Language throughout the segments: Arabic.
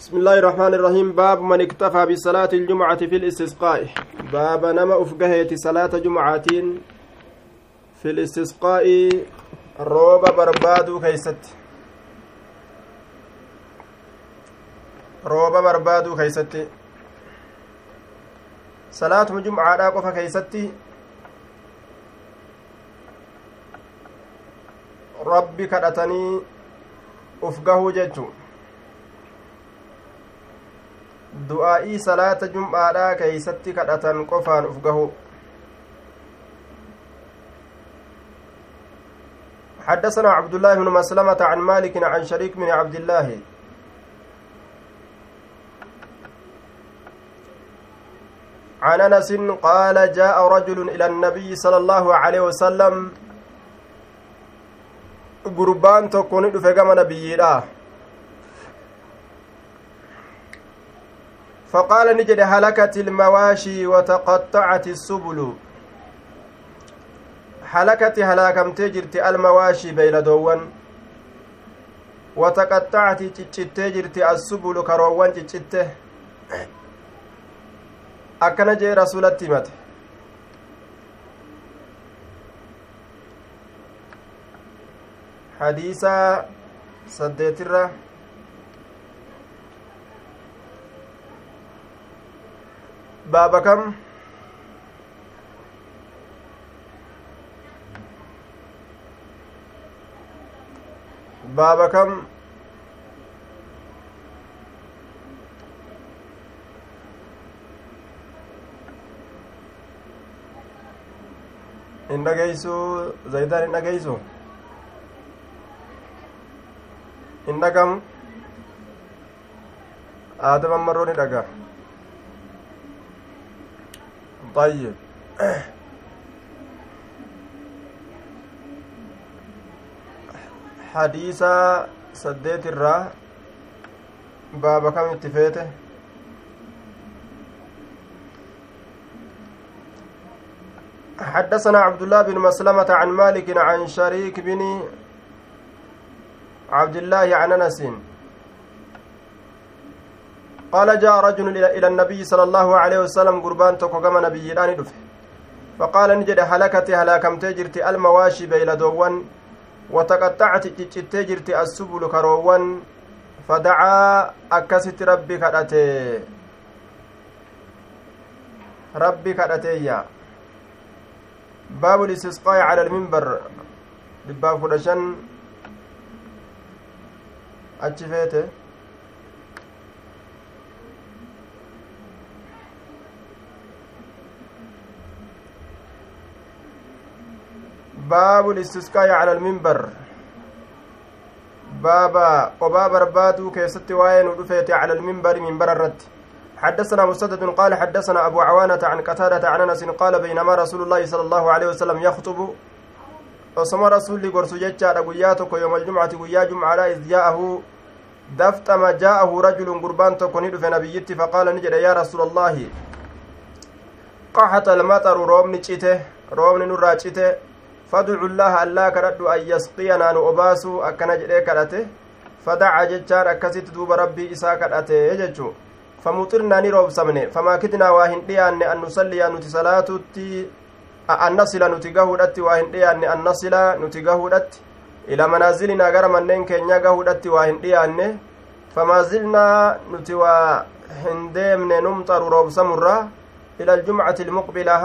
بسم الله الرحمن الرحيم. باب من اكتفى بصلاة الجمعة في الاستسقاء. باب نما أفقهية صلاة جمعة في الاستسقاء. روب بربادو كيست روب بربادو كيست صلاة جمعة قف كيست ربي كدتني أفقه ججو. Du'aa'ii salaata jum'aadhaa keeysatti kadhatan qofaan uf gahu. حدثنا عبد الله بن مسلمة عن مالك عن شريك بن عبد الله. عن أنس قال جاء رجل إلى النبي صلى الله عليه وسلم. قربان تكون دفه نبيي فقال نجد هلكت المواشي وتقطعت السبل هلكت هلاكمتي جرت المواشي بيلدوان وتقطعت ciccitee jirti assubulu karoowwan ciccitte akkana jee rasulatti himate hadiisa saddeetirra baaba kam baaba kam hin dhageeysu zaydaan hin dhageeysu hin dhagamu aadama marroo ni dhagaa طيب. حديث سديت الراه باب كم اتفيته حدثنا عبد الله بن مسلمة عن مالك عن شريك بن عبد الله عن أنس. قال جاء رجل إلى النبي صلى الله عليه وسلم قربان كما نبي داني دفه. فقال نجد هلكت هلاكمت جرت المواشي بيلدوان وتقطعت جت جرت السبل كروان فدعا أكست ربي كدته. ربي كدته باب الاستسقاء على المنبر. باب فدشن أتشفيته باب الاستسقاء على المنبر بابا قبا بربادو كيست واين ودفيت على المنبر منبر الرد حدثنا مسدد قال حدثنا أبو عوانة عن قتادة عن أنس قال بينما رسول الله صلى الله عليه وسلم يخطب osoma rasulli gorsu jechaadha guyyaa tokko yooma aljumcati guyyaa jumcaadha iz jaa'ahu daftama jaa'ahu rajulun gurbaan tokko ni dhufe nabiyyitti faqaala ni jedhe yaa rasuula allaahi qaxata almaxaru roobni cite roobni nurraa cite llaha allaa kadhadhu an yasqiyanaa nu obaasuu akkana jedhee kadhate fadaca jechaan akkasitti duuba rabbii isaa kadhate jechu famuxirnaa ni roobsamne famaakidnaa waa hin dhiyaanne an nusalliyaa nuti salaatutti an nasila nuti gahuudhatti waa hin dhiyaanne an nasila nuti gahuudhatti ila manaazilinaa gara manneen keenya gahuudhatti waa hin dhiyaanne famaazilnaa nuti waa hin deemne numxaru roobsamurraa ila aljumcati ilmuqbilaa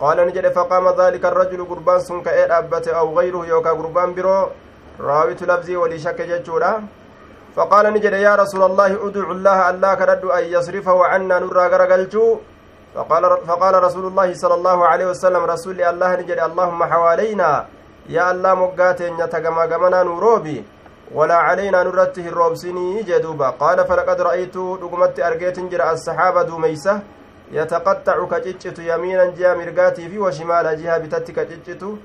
ni jedhe faqaama daalika arrajulu gurbaan sun ka'ee dhaabbate aw gayruhu yookaa gurbaan biroo raawitu labzii walii shakke jechuudha فقال نجد يا رسول الله ادع الله الله كرد أن يصرفه عنا نرى غرقلتو فقال, فقال رسول الله صلى الله عليه وسلم رسول الله نجد اللهم حوالينا. يا الله مقاتين يتقما قمنا نوروبي. ولا علينا نرته الروبسيني جدوبا. قال فلقد رأيت دقمت أرقيت جرى jiha mirgaatii washimaala jiha bitatti ka ciccitu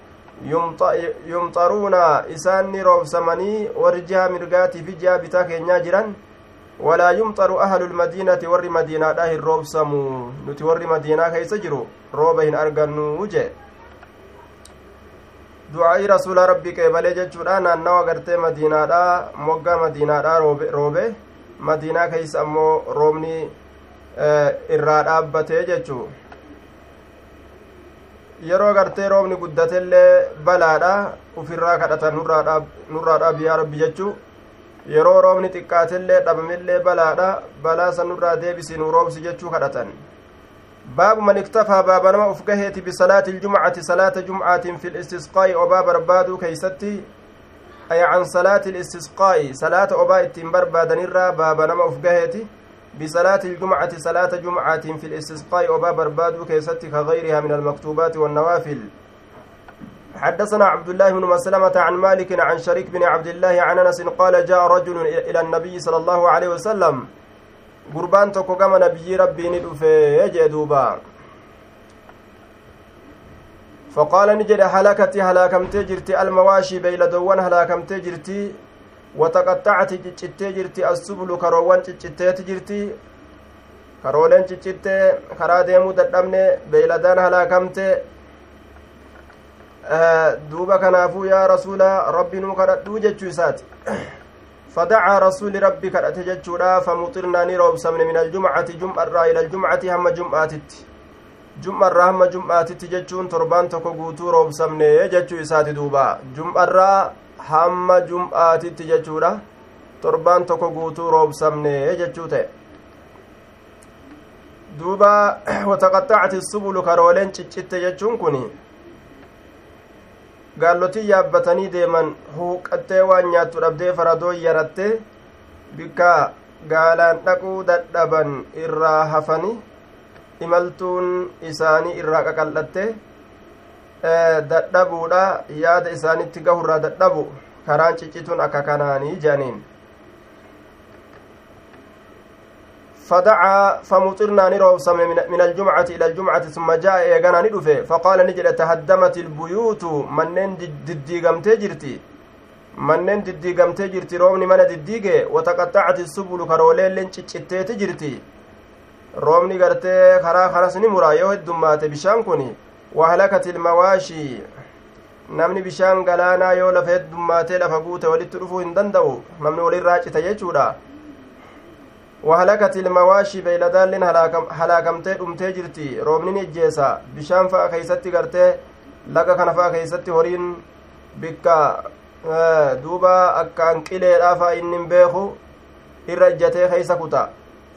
yumxaruuna isaan ni roobsamanii warri jiha mirgaatii fi jiha bitaa keenyaa jiran walaa yumxaru ahlu lmadiinati warri madiinaadha hin roobsamu nuti warri madiinaa keeysa jiru rooba hin argannu jee du'aa'ii rasuula rabbii qeebalee jechuudha naannawa gartee madiinaadha moggaa madiinaadha roobe madiinaa keeysa ammoo roobni Eh, irraa dhaabbatee jechuu yeroo gartee roobni guddatellee balaadha ufirraa kadhatan nurraa dhaab yaa rabbi jechuu yeroo roobni xiqqaatellee dhabamillee balaadha balaa san nurraa deebisii nu roobsi jechuu kadhatan. Baabu man iktafaa baaba nama uf gaheeti bisalaati iljumcati salaata jumcaatiin fi listisqaa'i obaa barbaaduu keeysatti ay can salaati listisqaa'i salaata obaa ittiin barbaadanirraa baaba nama uf gaheeti. بصلاة الجمعة صلاة جمعة في الاستسقاء أبا بربادو كيستي كغيرها من المكتوبات والنوافل. حدثنا عبد الله بن مسلمة عن مالك عن شريك بن عبد الله عن أنس قال جاء رجل إلى النبي صلى الله عليه وسلم. gurbaan tokko gama nabiyyi rabbii ni dhufe jee duuba faqaala ni jedhe halakati halaakamtee jirti almawaashii wataqaxxacati ciccittee jirti assublu karoowwan ciccitteeti jirti karooleen ciccittee karaa deemuu dadhabne beeyladaan halaakamte duuba kanaafuu yaa rasuula rabbi nuu kadhadhuu jechuu isaati فدعا رسول ربي كرأت جتشورا فمطرنا نروب سمن من الجمعة جمعة إلى الجمعة هم جمعة jum'arraa hamma jum'aatitti jechuun torbaan tokko guutuu roobsamne jechuu isaati duuba jum'arraa hamma jum'aatitti jechuudha. Torbaan tokko guutuu roobsamne jechuu ta'e. Duuba wataqaxxacati subulu karooleen ciccitte jechuun kun gaallotii yaabbatanii deeman huuqqattee waan nyaattu dhabdee faradoo yaratte bikka gaalaan dhaquu dadhaban irraa hafani imaltuun isaanii irraa qaqal'atte dadhabuudha yaada isaanitti gahurraa dadhabu karaan ciccituun akka kanaanii jedhaniin فدعا فمطرنا نروبسم من الجمعة إلى الجمعة ثم جاء إيغانا ندفه فقال نجد تهدمت البيوت منين دديغمتي جرتي manneen diddiigamtee jirti roobni mana diddiige wataqaxxacati subulu karooleelleen ciccitteeti jirti roobni gartee karaa kanas ni mura yoo heddummaate bishaan wahalakati ilmawaashii namni bishaan galaanaa yoo lafa heddummaatee lafa guute walitti dhufuu hin danda'u namni walirraa cita jechuudha wahalakati ilmawaashii beeyladaalleen halaakamtee dhumtee jirti roobni ni ijjeesa bishaan fa'a keeysatti gartee laga kana fa'a keeysatti horiin bikka duuba akkaan qileedhaa fa'a inni hin beeku irra ijjatee keeysa kuta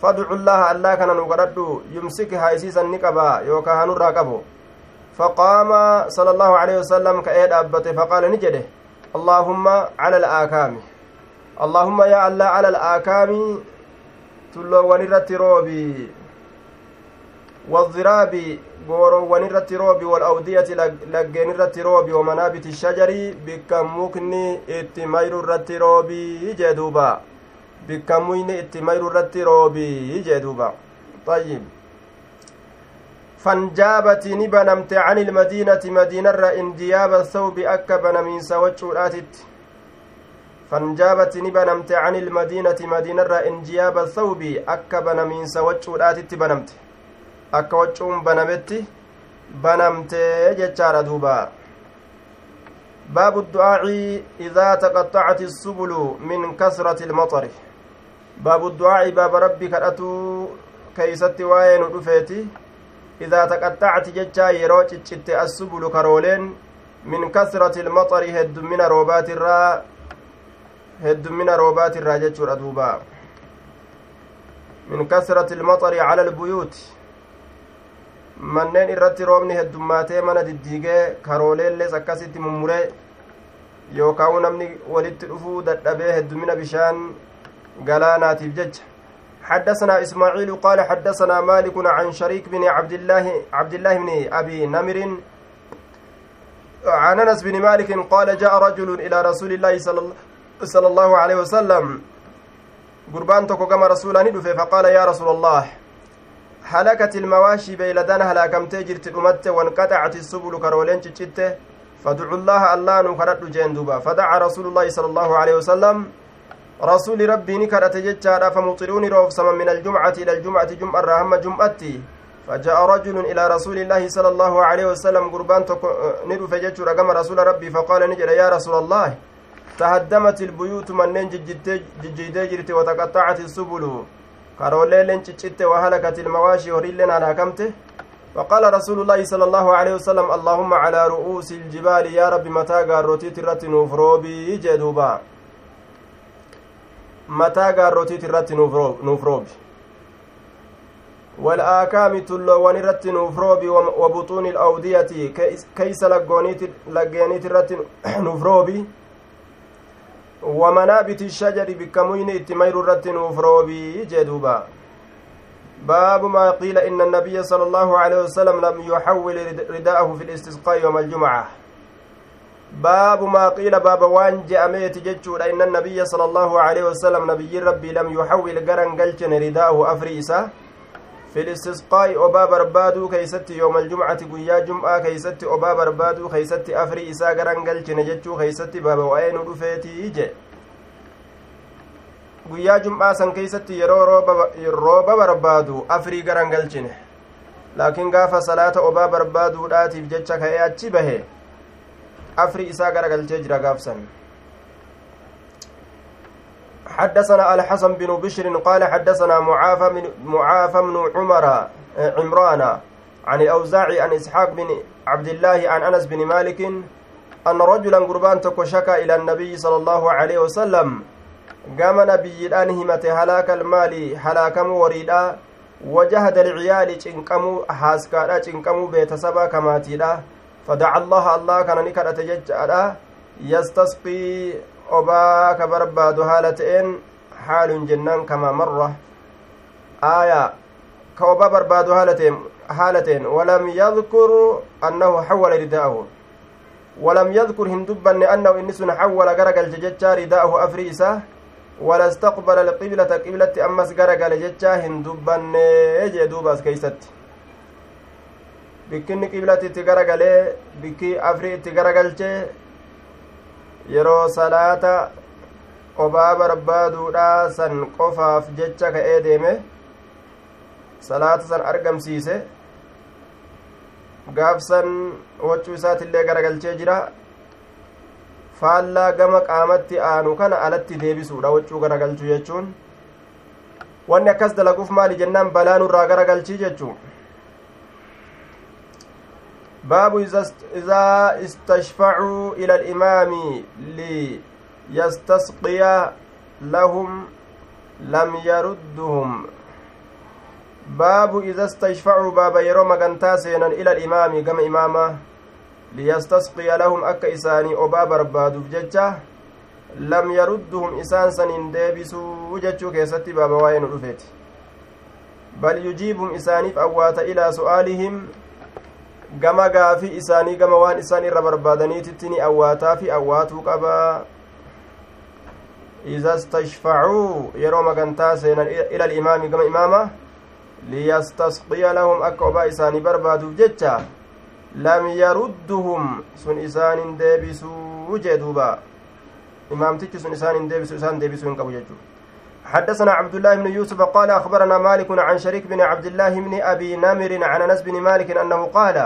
fadcu llaha allaa kana nu kadhadhu yumsik haa isiisan ni qaba yookaa hanurraa qabu allahu aleyhi wasalam ka'ee dhaabbate faqaala ni jedhe allaahumma cala alaakaami allaahumma yaa allah cala alaakaami tulloowwan irratti roobi والضراب goorowwan irratti roobi walawdiyati laggeen irratti roobi wamanaabiti shajarii bikka mukni itti mayru irratti roobii jee duuba bikka muyni itti mayru irratti roobii jee duuba طيب فانجابت نبنمت عن المدينة مدينة انجياب الثوب أكب نمين سوچوراتت فانجابت نبنمت عن المدينة مدينة انجياب الثوب أكب نمين سوچوراتت بنمت akka waccuun banametti banamtee jechaadha duuba baabu du'aaci idaa taqaxacati subulu min kasrati ilmaxari baabu du'aaci baaba rabbi kadhatuu keeysatti waa'ee nu dhufeeti idaa taqaxacati jechaa yeroo ciccitte assubulu karooleen min kasrati ilmaxari heddummina roobaatirraa heddummina roobaatirraa jechuudha duuba min kasrati ilmaxari cala albuyuuti manneen irratti roobni heddummaatee mana diddiigee karooleellees akkasitti mummuree yookaan namni walitti dhufuu dadhabee heddumina bishaan galaanaatiif jecha حدثنا إسماعيل قال حدثنا مالك عن شريك بن عبد الله عبد الله بن أبي نمر. عن أنس بن مالك قال جاء رجل إلى رسول الله صلى الله عليه وسلم. قربان تكو كما رسولا ندفه فقال يا رسول الله halakati ilmawaashii beeyladaan halaakamtee jirti dhumatte wanqaxacati السبل karooleen ciccitte فادعوا الله الله نكرد جين دوبا فدعا رسول الله صلى الله عليه وسلم. رسول ربي نكرت جتشارا فمطروني روف سما من الجمعة إلى الجمعة جمعة رحمة جمعتي. فجاء رجل إلى رسول الله صلى الله عليه وسلم قربان ندو فجتشو رقم رسول ربي فقال نجد يا رسول الله تهدمت البيوت من ججيدي جرت وتقطعت السبل. كارولين لنشتت وهلكت المواشي وريلين على كمته فقال رسول الله صلى الله عليه وسلم اللهم على رؤوس الجبال يا رب متى قاروتي ترت نوفروبي جدوبا. متى قاروتي ترت نوفروبي والآكام تلوان رت نوفروبي وبطون الأودية كيس لقينيت رت نوفروبي ومنابت الشجر بكمين اتمير رت نوفروبي جدوبا باب ما قيل إن النبي صلى الله عليه وسلم لم يحول رداءه في الاستسقاء يوم الجمعة باب ما قيل باب وان جاء جتشود إن النبي صلى الله عليه وسلم نبي ربي لم يحول قرن قلشن رداءه أفريسة في الاستسقاء أبا بربادو كيست يوم الجمعة قيا جمعة كيست أبا بربادو كيست أفريسة قرن قلشن جتشو كيست باب وين رفيتي جي guyyaa jum'aa san keeysatti yeroo rooba barbaadu afrii garan galchine laakiin gaafa salaata obaa barbaaduudhaatiif jecha ka'ee achi bahe gara galchee jira gaafsan حدثنا الحسن بن بشر قال حدثنا معافى من معافى بن عمر عمران عن الأوزاعي عن إسحاق بن عبد الله عن أنس بن مالك أن رجلا قربان تكو شكا إلى النبي صلى الله عليه وسلم gama nabiyyiidhaan himate halaaka almaali halaakamuu wariidha wajahada alciyaali cinqamuu haaskaadha cinqamuu beetasabaa kamaatiidha fadaca obaa ka barbaadu haala ta'een haalun jennaan kama marra aaya ka obaa barbaadu haala ta'een walam yadkur annahu xawala ridaa'ahu walam yadkur hin dubbanne annahu inni sun xawala gara galche jechaa ridaa'ahu afri isaa ولا استقبل القبلة قبلة أمس غرغل جتشا هندبن جي دوباس كيست bikkinni qiblatti itti garagalee bikki afrii itti garagalche yeroo salaata obaa barbaaduudha san qofaaf jecha ka'ee deeme salaata san argamsiise gaafsan wachuu isaatiillee garagalchee jira faallaa gama qaamatti aanu kana alatti deebisuudha waccuu garagalchuu jechuun wanni akkas dalaguuf maali jennaan irraa garagalchii jechuu باب إذا استشفعوا إلى الإمام ليستسقي لهم لم يردهم باب إذا استشفعوا باب يروم مغنتا إلى الإمام كما lahum akka isaanii obaa barbaaduuf jecha lam yarudduhum isaan san hin deebisuu jechuu keessatti baaba waa'ee nu dhufeeti bal yujiibum isaaniif awwaata ilaa su'aalihim gama gaafii isaanii gama waan isaan irra barbaadaniititti ni awwaataa fi awwaatuu qabaa yeroo magantaa seenan ila alimaami gama imaama liyastasqiya lahum akka obaa isaanii barbaaduuf jecha lam yarudduhum sun isaanin deebisuu jee duuba imaamtichi sun isaanin deebisu isaan deebisuu hin qabu jechuu حدثنا عبد الله بن يوسف قال أخبرنا مالك عن شريك بن عبد الله بن أبي نمر عن أنس بن مالك أنه قال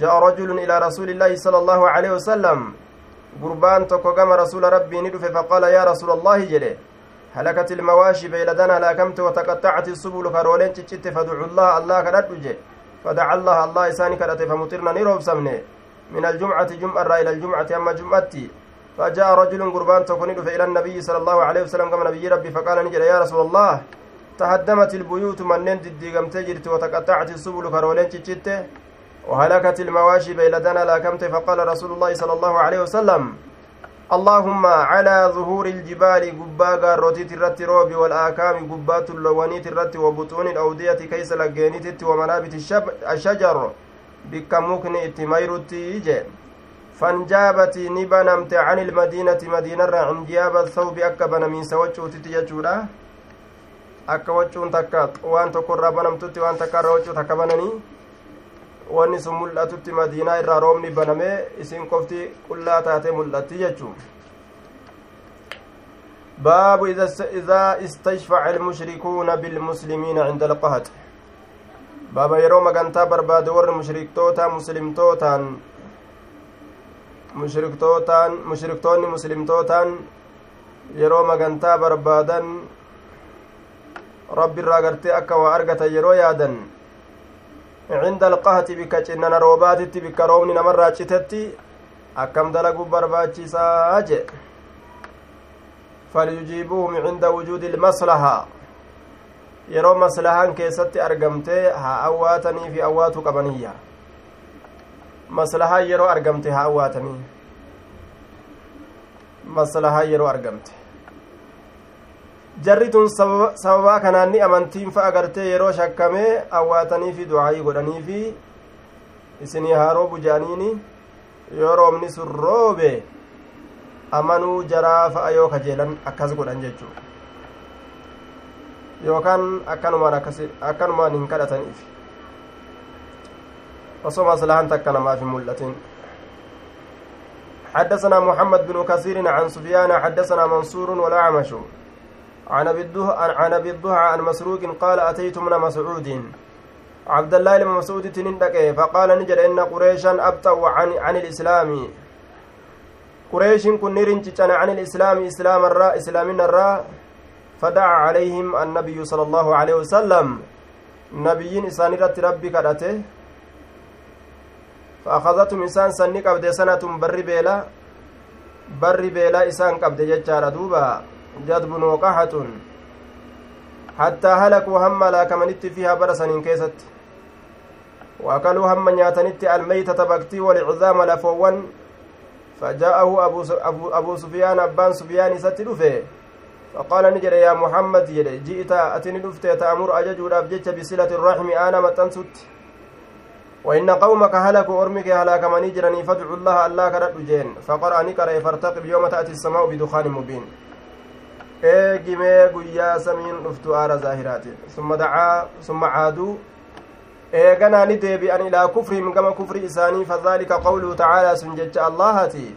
جاء رجل إلى رسول الله صلى الله عليه وسلم قربان تقوم رسول ربي ندف فقال يا رسول الله جلي هلكت المواشي بيلدنا هلاكمت وتقطعت السبل كرولين تشت فدعوا الله الله كدد فدعا الله الله إساني كرته فمطرنا نيروب سمنه من الجمعة جمعة إلى الجمعة أما جمعتي فجاء رجل قربان تكون إلى النبي صلى الله عليه وسلم كما نبي ربي فقال نجد يا رسول الله تهدمت البيوت من نند قمت جرت وتقطعت السبل كرولين تشته وهلكت المواشي بيلدنا لاكمت فقال رسول الله صلى الله عليه وسلم اللهم على ظهور الجبال قبا قاروتيت الرت روبي والآكام قبات اللوانيت الرت وبطون الأودية كيس لقينيت ومنابت الشجر بك مكن اتميرتي جي فانجابت نبنمت عن المدينة مدينة عن جياب الثوب أكبن من سوچو تتججورا akka wachuun takka waan tokko irraa banamtutti waan takka irra wachuu takka bananii wanni sun mul'atutti madiinaa irraa roobni banamee isin qofti qullaa taate mul'atti jechuun باب إذا استشفع المشركون بالمسلمين عند القهط baaba yeroo magantaa barbaade warri mushriktootaa muslimtootaan mushriktootaan mushriktoonni muslimtootaan yeroo magantaa barbaadan rabbi irraa gartee akka waa argatan yeroo yaadan cinda alqahati bikka cinnana roobaatitti bikka roobni namarraa citetti akkam dalaguu barbaachisaa jedhe falyujiibuuhum cinda wujuudi ilmaslaha yeroo maslahaan keessatti argamtee haa awwaatanii fi awwaatu qabaniyya maslahaan yeroo argamte haa awwaatanii maslahaan yeroo argamte jarri tun sababaa kanaan ni amantiin fa agartee yeroo shakkamee awwaatanii fi ducaayii godhanii fi isinii haa roobu jedhaniini yoo roobni sun roobe amanuu jaraa fa'a yoo kajeelan akkas godhan jechuu yookaan akkanumaan hin kadhataniif osoo maslahaan takka namaaf hin mul'atin حدثنا محمد بن كثير عن سفيان حدثنا منصور والأعمش عن أبي عن أبي الضحى عن مسروق قال أتيت من مسعود. عبد الله لما مسعود تنندك. فقال نجد إن قريشا أبتوا عن عن الإسلام. قريش كن نرنجتنا عن الإسلام إسلام الراء إسلام الراء فدعا عليهم النبي صلى الله عليه وسلم. نبيين إسانيرة ربي كدته. فأخذتهم إنسان سني قبد سنة بر بيلا بر بيلا إسان قبد ججار دوبا جدب وقحة. حتى هلكوا هم لا كمنت فيها برسن كيست. وأكلوا هم نياتنت الميتة بكتي والعظام لفوان. فجاءه أبو, أبو, أبو سفيان أبان سفيان ستلفه فقال نجر يا محمد جئت أتني دفت تأمر أجج ودابجت بصلة الرحم أنا متنست وإن قومك هلكوا أرمك هلاك من يجرني فادعوا الله الله كرد جين فقرأ نكر فارتقب يوم تأتي السماء بدخان مبين guyyaa samiin dhuftu aara zaahiraatiin summa dacaa summa caaduu eeganaa ni deebi'an ilaa kufrihim gama kufri isaanii fadhaalika qawluhu tacaalaa sun jecha allahati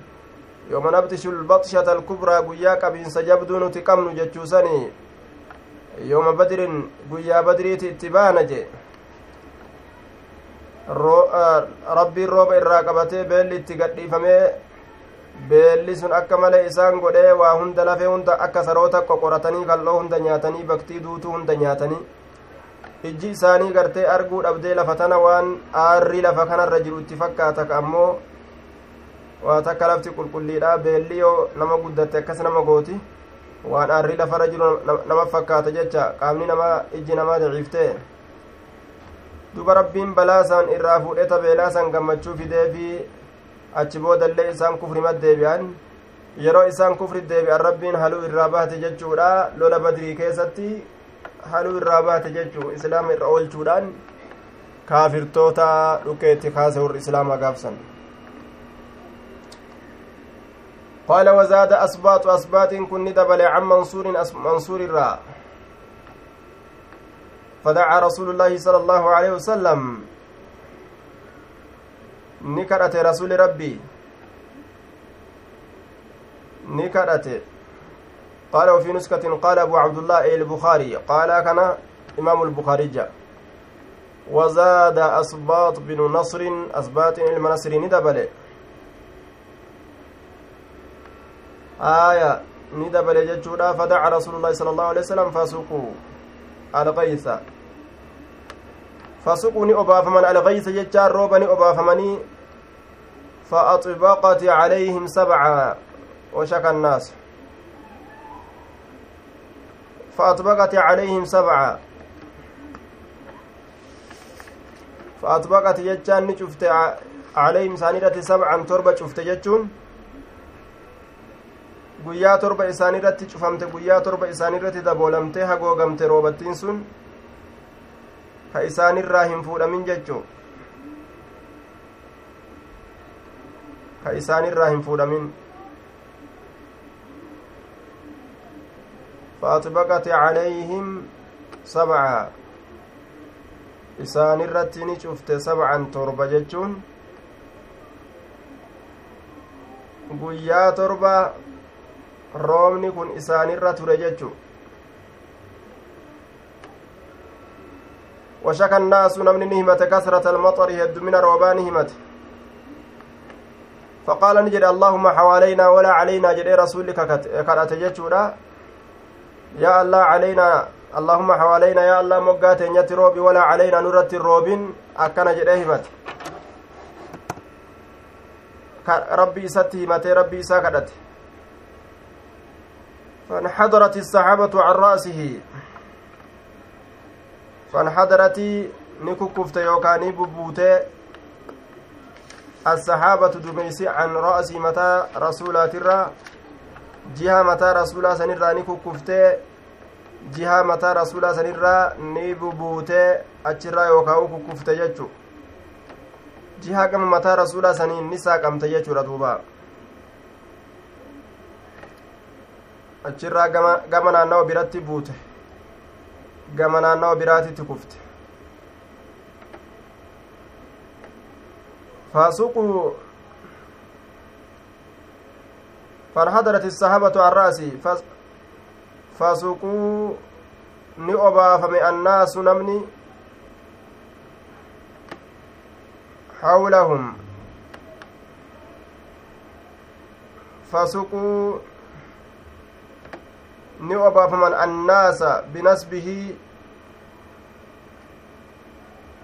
yooma nabtishu lbaxshata alkubraa guyyaa qabiinsa jabduu nuti qabnu jechuusanii yooma badrin guyyaa badriiti itti baana je rabbiin rooba irraa qabatee beelli itti gadhiifamee beelli sun akka malee isaan godhee waa hunda lafee hunda akka saroota qoqoratanii kalloo hunda nyaatanii baktii duutuu hunda nyaatanii ijji isaanii gartee arguu dhabdee lafa tana waan aarrii lafa kanarra jiru itti fakkaata ka ammoo waa takka lafti qulqulliidha beelli yoo nama guddatte akkas nama gooti waan aarrii lafarra jiru nama fakkaata jecha. Qaamni nama ijji namaa daciiftee duba rabbiin balaasan irraa fuudheta beelaasan gammachuu fideefi achi boodallee isaan kufrimat deebi'an yeroo isaan kufri deebi'an rabbiin haluu irraa baate jechuudha lola badrii keessatti haluu irraa baate jechuu islaama irra oolchuudhaan kaafirtoota dhukeetti kaase warri islaamaa gaafsan قال وزاد أسباط أسباط كن دبل عن منصور منصور الراء فدعا رسول الله صلى الله عليه وسلم. rasuli rabbii ni kadhate قال وفي نسكة قال أبو عبد الله البخاري. قال كان إمام البخاري جاء. وزاد أسباط بن نصر أسباط المنصر ندبل. آية ندبل ججودا فدعا رسول الله صلى الله عليه وسلم فسقوا الغيث فسقوا ni obaafaman algaysa jechaan rooba ni فأطبقت عليهم سبعا وشك الناس فأطبقت عليهم سبعا فأطبقت عليهم سانيرة سبعا تربة شفت guyyaa torba isaanirratti cufamte guyyaa torba isaanirratti daboolamte hagoogamte roobattiin sun ka isaanirraa hin fuudhamin jechuu ka isaanirraa hin fuudhamin فأطبقت عليهم سبعا isaanirratti ni cufte sabcan torba jechuun guyyaa torba roobni kun isaanirra ture jechu. وشك الناس نمن نهمة كثرة المطر هد من روبان همت فقال نجد اللهم حوالينا ولا علينا جد رسولك كرأت جتشورا يا الله علينا اللهم حوالينا يا الله مقات روبي ولا علينا نرت الروبين أكنا جد همت ربي ستي ربي ساكدت فانحدرت الصحابة عن رأسه. فانحدرت نككفت يوكاني ببوتي الصحابة دميسي عن رأس متى رسولات الرا جهة متى رسولا سنرا نككفت. جهة متى رسولا سنرا نببوتي أجرا يوكاو ككفت gama mataa rasuulaa saniin ni saaqamte jechuudha duuba achirraa gama naannawa biratti buute gama naannawa biraatitti kufte فاسوقوا فانحدرت الصحابة عن رأسي فاسوقوا ni obaafame annaasu namni حولهم فسقوا ni obaafaman annaasa binasbihi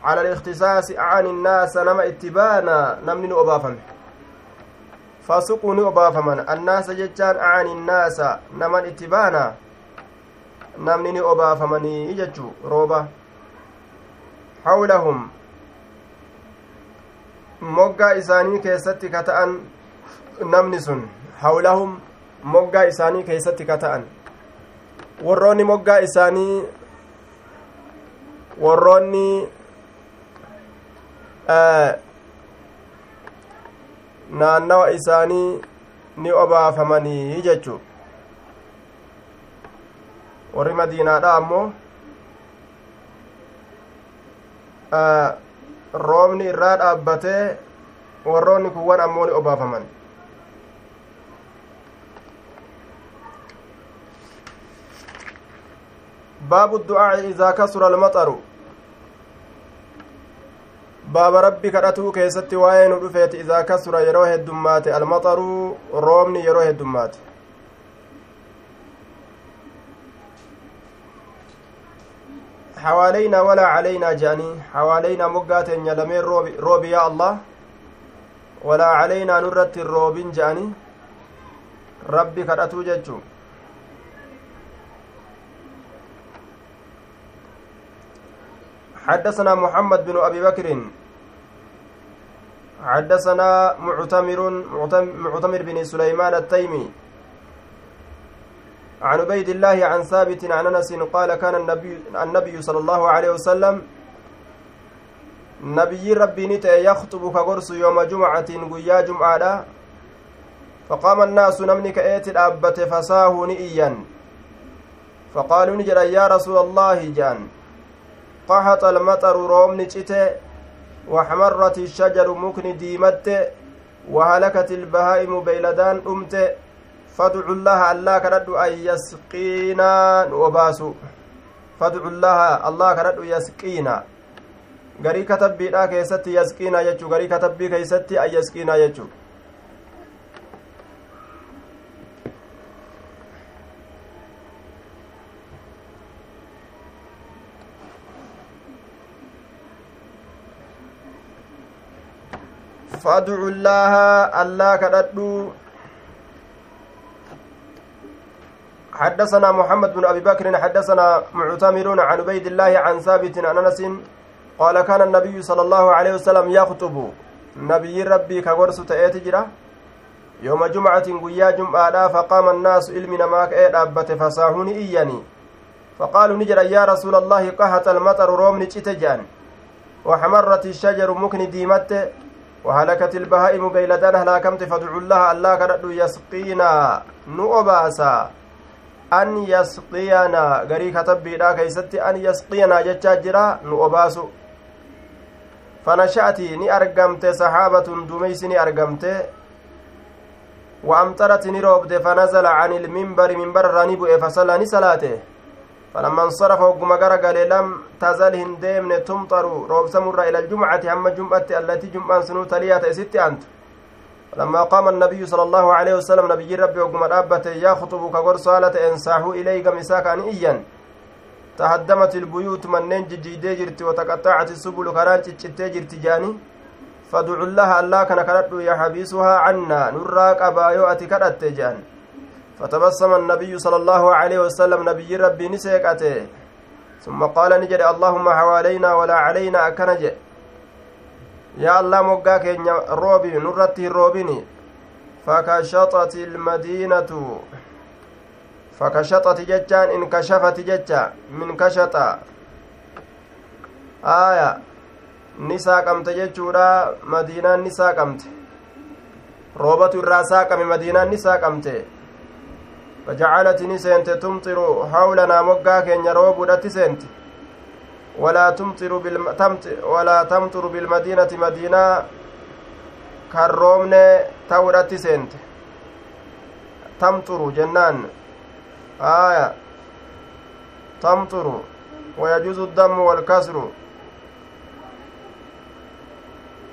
على الاختصاص عن الناس نما اتبانا نمني أبافم فسقوني أبافمن الناس جتان عن الناس نما اتبانا نمني أبافمني جتشو روبا حولهم moggaa isaanii keessatti ka ta'an namni sun hawlahum moggaa isaanii keessatti ka ta'an warroonni moggaa isaanii warroonni naannawa isaanii ni obaafamanii jechu warri madiinaadha ammoo roobni irraa dhaabbatee warroonni kuwwan ammoo ni obaafaman du'aa'i idaa kasura almaxaru baaba rabbi kadhatuu keessatti waa'ee nu dhufeeti idaa kasura yeroo heddummaate almaxaruu roobni yeroo heddummaate حوالينا ولا علينا جاني حوالينا مقات يلمين روبي, روبي يا الله ولا علينا نرت الروبين جاني ربي كرأتو ججو حدثنا محمد بن أبي بكر. حدثنا معتمر معتمر بن سليمان التيمي. عن عبيد الله عن ثابت عن أنس قال كان النبي النبي صلى الله عليه وسلم نبي ربي نت يخطب كغرس يوم جمعة قيا جمعة فقام الناس نمني كأيت الأبة فساه نئيا. فقالوا نجر يا رسول الله جان. قحط المطر روم نجته وحمرت الشجر مكن ديمت وهلكت البهائم بيلدان أمت فادعوا الله الله كردو أن يسقينا وباسو. فادعوا الله الله كردو يسقينا. garii katabbiidha keessatti yasqiinaa jechuu garii katabbii keeysatti an yasqiinaa jechuu fadcu llaaha allaa kadhadhuu حدثنا محمد بن أبي بكر حدثنا معتمر عن عبيد الله عن ثابت عن أنس قال كان النبي صلى الله عليه وسلم يخطب. نبي ربي كغرس تأتي يوم جمعة قيا جمعة فقام الناس علمنا ماك إيه أبت فساهوني إياني. فقالوا نجر يا رسول الله قهت المطر روم نجتجان وحمرت الشجر مكن ديمت. وهلكت البهائم بيلدان هلاكمت فادعوا الله الله كرد يسقينا نؤباسا katabbiidha keeysatti an yasqiyanaa jechaa jira nu obaasu fanasha'ati ni argamte saxaabatun dumeysi ni argamte wa amxarati ni roobde fanazala can ilmimbari minbararraa ni bu'e fasalla ni salaate فلما انصرف وقم غرقل لم تزل هنديمن تمطر روب سمر إلى الجمعة هم جمعة التي جمعة سنو تليات ست أنت. لما قام النبي صلى الله عليه وسلم نبي ربي وقم الأبة يخطب كغر صالة إنساحو إليك مساكا إيا تهدمت البيوت منين ججيدي جرت وتقطعت السبل كران ججتي جرت جاني. فادعوا الله الله كان كرد يحبسها عنا نراك أبايو أتكرت جان فتبسم النبي صلى الله عليه وسلم نبي ربي نسيكته ثم قال نجد اللهم حوالينا ولا علينا أكنج يا الله مقاك روبي نرتي روبيني فكشطت المدينة. فكشطت ججان انكشفت ججا من كشط آية. ni saaqamte jechuudha madiinaan ni saaqamte roobatu irraa saaqame madiinaan ni saaqamte فجعلت نسنت تمطر حولنا مقا كين يروب ودت ولا تمطر بالم... ولا تمطر بالمدينة مدينة كالرومن تورت سنت. تمطر جنان. آية. تمطر. ويجوز الدم والكسر.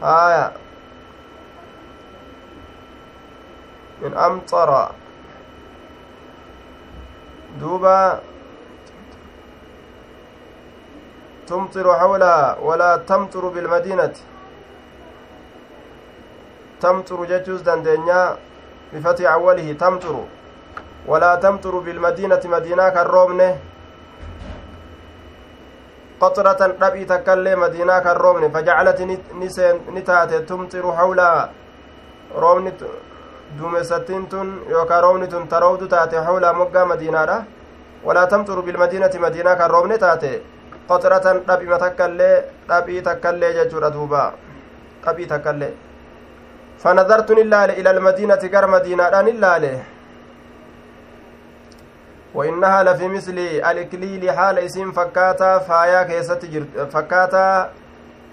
آية. من أمطر دوبا تمطر حولها ولا تمطر بالمدينة. تمطر جتوز دندنيا بفتح أوله. تمطر ولا تمطر بالمدينة مدينة كالرومنة. قطرة ربي تكلي مدينة كالرومن فجعلت نتات تمطر حولها رومن duumessattiin tun yookaan roobni tun taroobdu taate hawlaa moggaa madiinaadha walaa tamxuru bilmadiinati madiinaa kan roobne taate qoxratan dhabima takkaillee dhabii takkaillee jechuudha duuba dhabii takkaillee fanadartun ilaale ila almadiinati gara madiinaadhaan ilaale وإنها لفي مثل الإكليل حال اسم فكاتا فايا كيست جر فكاتا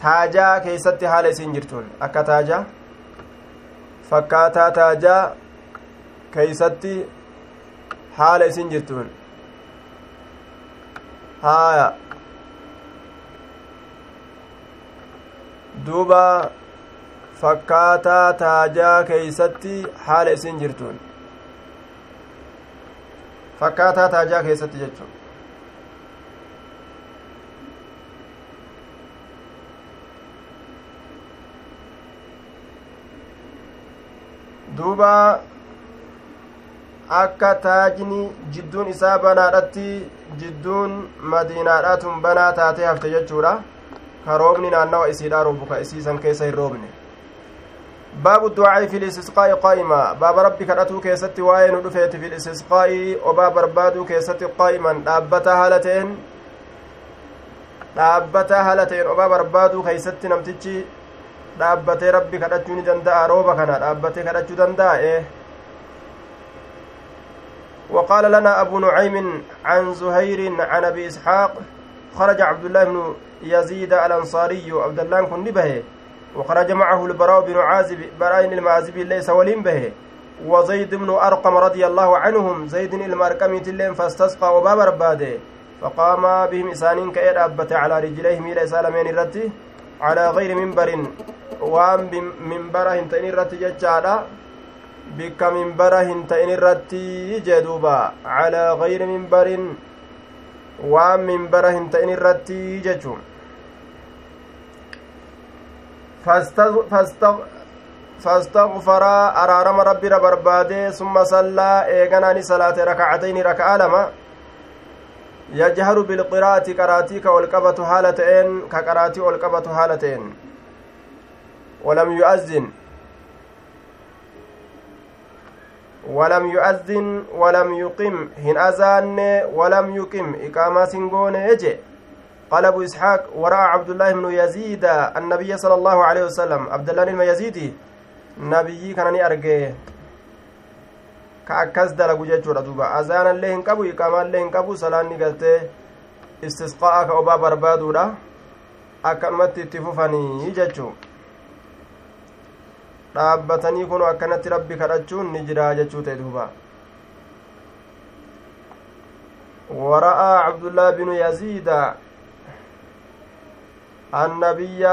تاجا كيست حال اسم جرتون أكا تاجا fakkaataa taajaa keeysatti haala isin jirtuun haaya duuba fakkaataa taajaa keeysatti haala isin jirtuun fakkaataa taajaa keessatti jechuun duuba akka taajni jidduun isaa banaadhatti jidduun madiinaadhaatun banaa taatee hafte jechuudha ka roobni naannawa isiidha robu ka isiisan keessa hin roobne baabu ducaa'i fi lisisqaa'i qaa'ima baaba rabbi kadhatuu keessatti waa'ee nu dhufeeti fi lisisqaa'i obaa barbaaduu keessatti qaa'iman dhaabbataa haala ta'en dhaabbataa haala ta'en obaa barbaaduu keeysatti namtichi dhaabbatee rabbi kadhachuu ni danda'a rooba kana dhaabbatee kadhachuu danda'a وقال لنا أبو نعيم عن زهير عن أبي إسحاق خرج عبد الله بن يزيد الأنصاري عبد الله كن به وخرج معه البراء بن عازب براء المعازب ليس ولين به وزيد بن أرقم رضي الله عنهم زيد المرقم تلين فاستسقى وباب رباده فقام بهم إسانين كأيد أبت على رجليهم إلى سالمين الرتي على غير منبر. Waan minbara hin ta'in irratti jechaadha bikka minbara hin ta'in irratti jee duuba calaa gayri minbarin waan minbara hin ta'in irratti jechuun فاستغفر أرارم ربي برباده ثم صلى إيغناني صلاة ركعتين ركعة لما يجهر بالقراءة قراتيك والقبة حالتين كقراتي والقبة حالتين ولم يؤذن ولم يؤذن ولم يقم هن أذان ولم يقم إقامة سنغون يجي قال أبو إسحاق ورأى عبد الله بن يزيد النبي صلى الله عليه وسلم عبد الله بن يزيد نبي كان أرجيه jechuudha duuba azaanallee hin qabu iqaamaallee hin qabu salaanni galtee istisqaa'a ka obaa barbaaduudha akkanumatti itti fufanii jechuu dhaabbatanii kun akkanatti rabbi kadhachuun ni jira jechuu ta'e duuba ورأى عبد الله بن يزيد النبي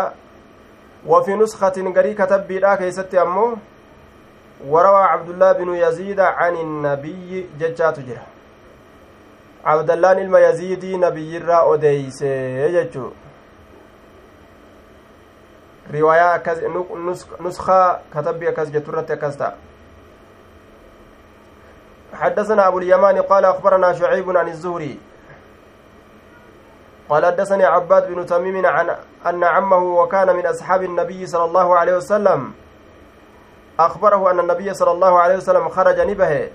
وفي نسخة قري كتب بلا كيست أمه وروى عبد الله بن يزيد عن النبي ججات جرا عبد الله ilma yaziidii nabiyyirraa odeeyse jechuu riwaayaa akkas nuskaa katabbii akkas jettu irratti حدثنا أبو اليمان قال أخبرنا شعيب عن الزهري. قال حدثني عباد بن تميم عن أن عمه وكان من أصحاب النبي صلى الله عليه وسلم. أخبره أن النبي صلى الله عليه وسلم خرج نبه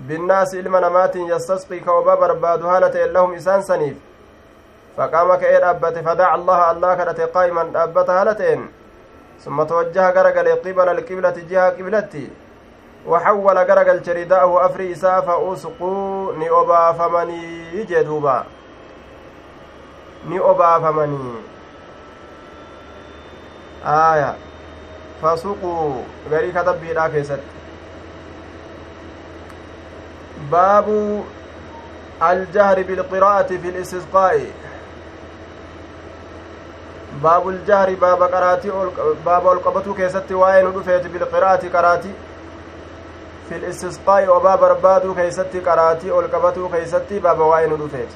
بالناس إلما نمات يستسقي كوبا برباد هالة لهم إسان سنيف. فقام كأين أبت فدع الله الله كرت قائما أبت هالتين ثم توجه غرقل قبل القبلة جهة قبلتي. وحول غرقل شرداءه أفري إساء فأوسقوا نئبا فمني جدوبا نئبا فمني. آية. فسقوا غري كتب بيدا كيست. باب الجهر بالقراءة في الاستسقاء. باب الجهر باب قراتي باب القبة كيست وين دفيت بالقراءة قراتي في الاستسقاء وباب ربادو كيست قراتي القبة كيست باب وين دفيت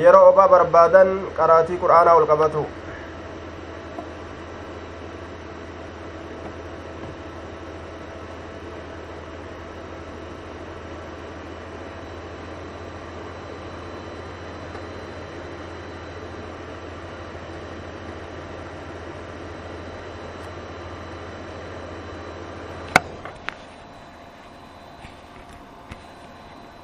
yeroo obaa barbaadan qaraatii qur'aanaa ol qabatu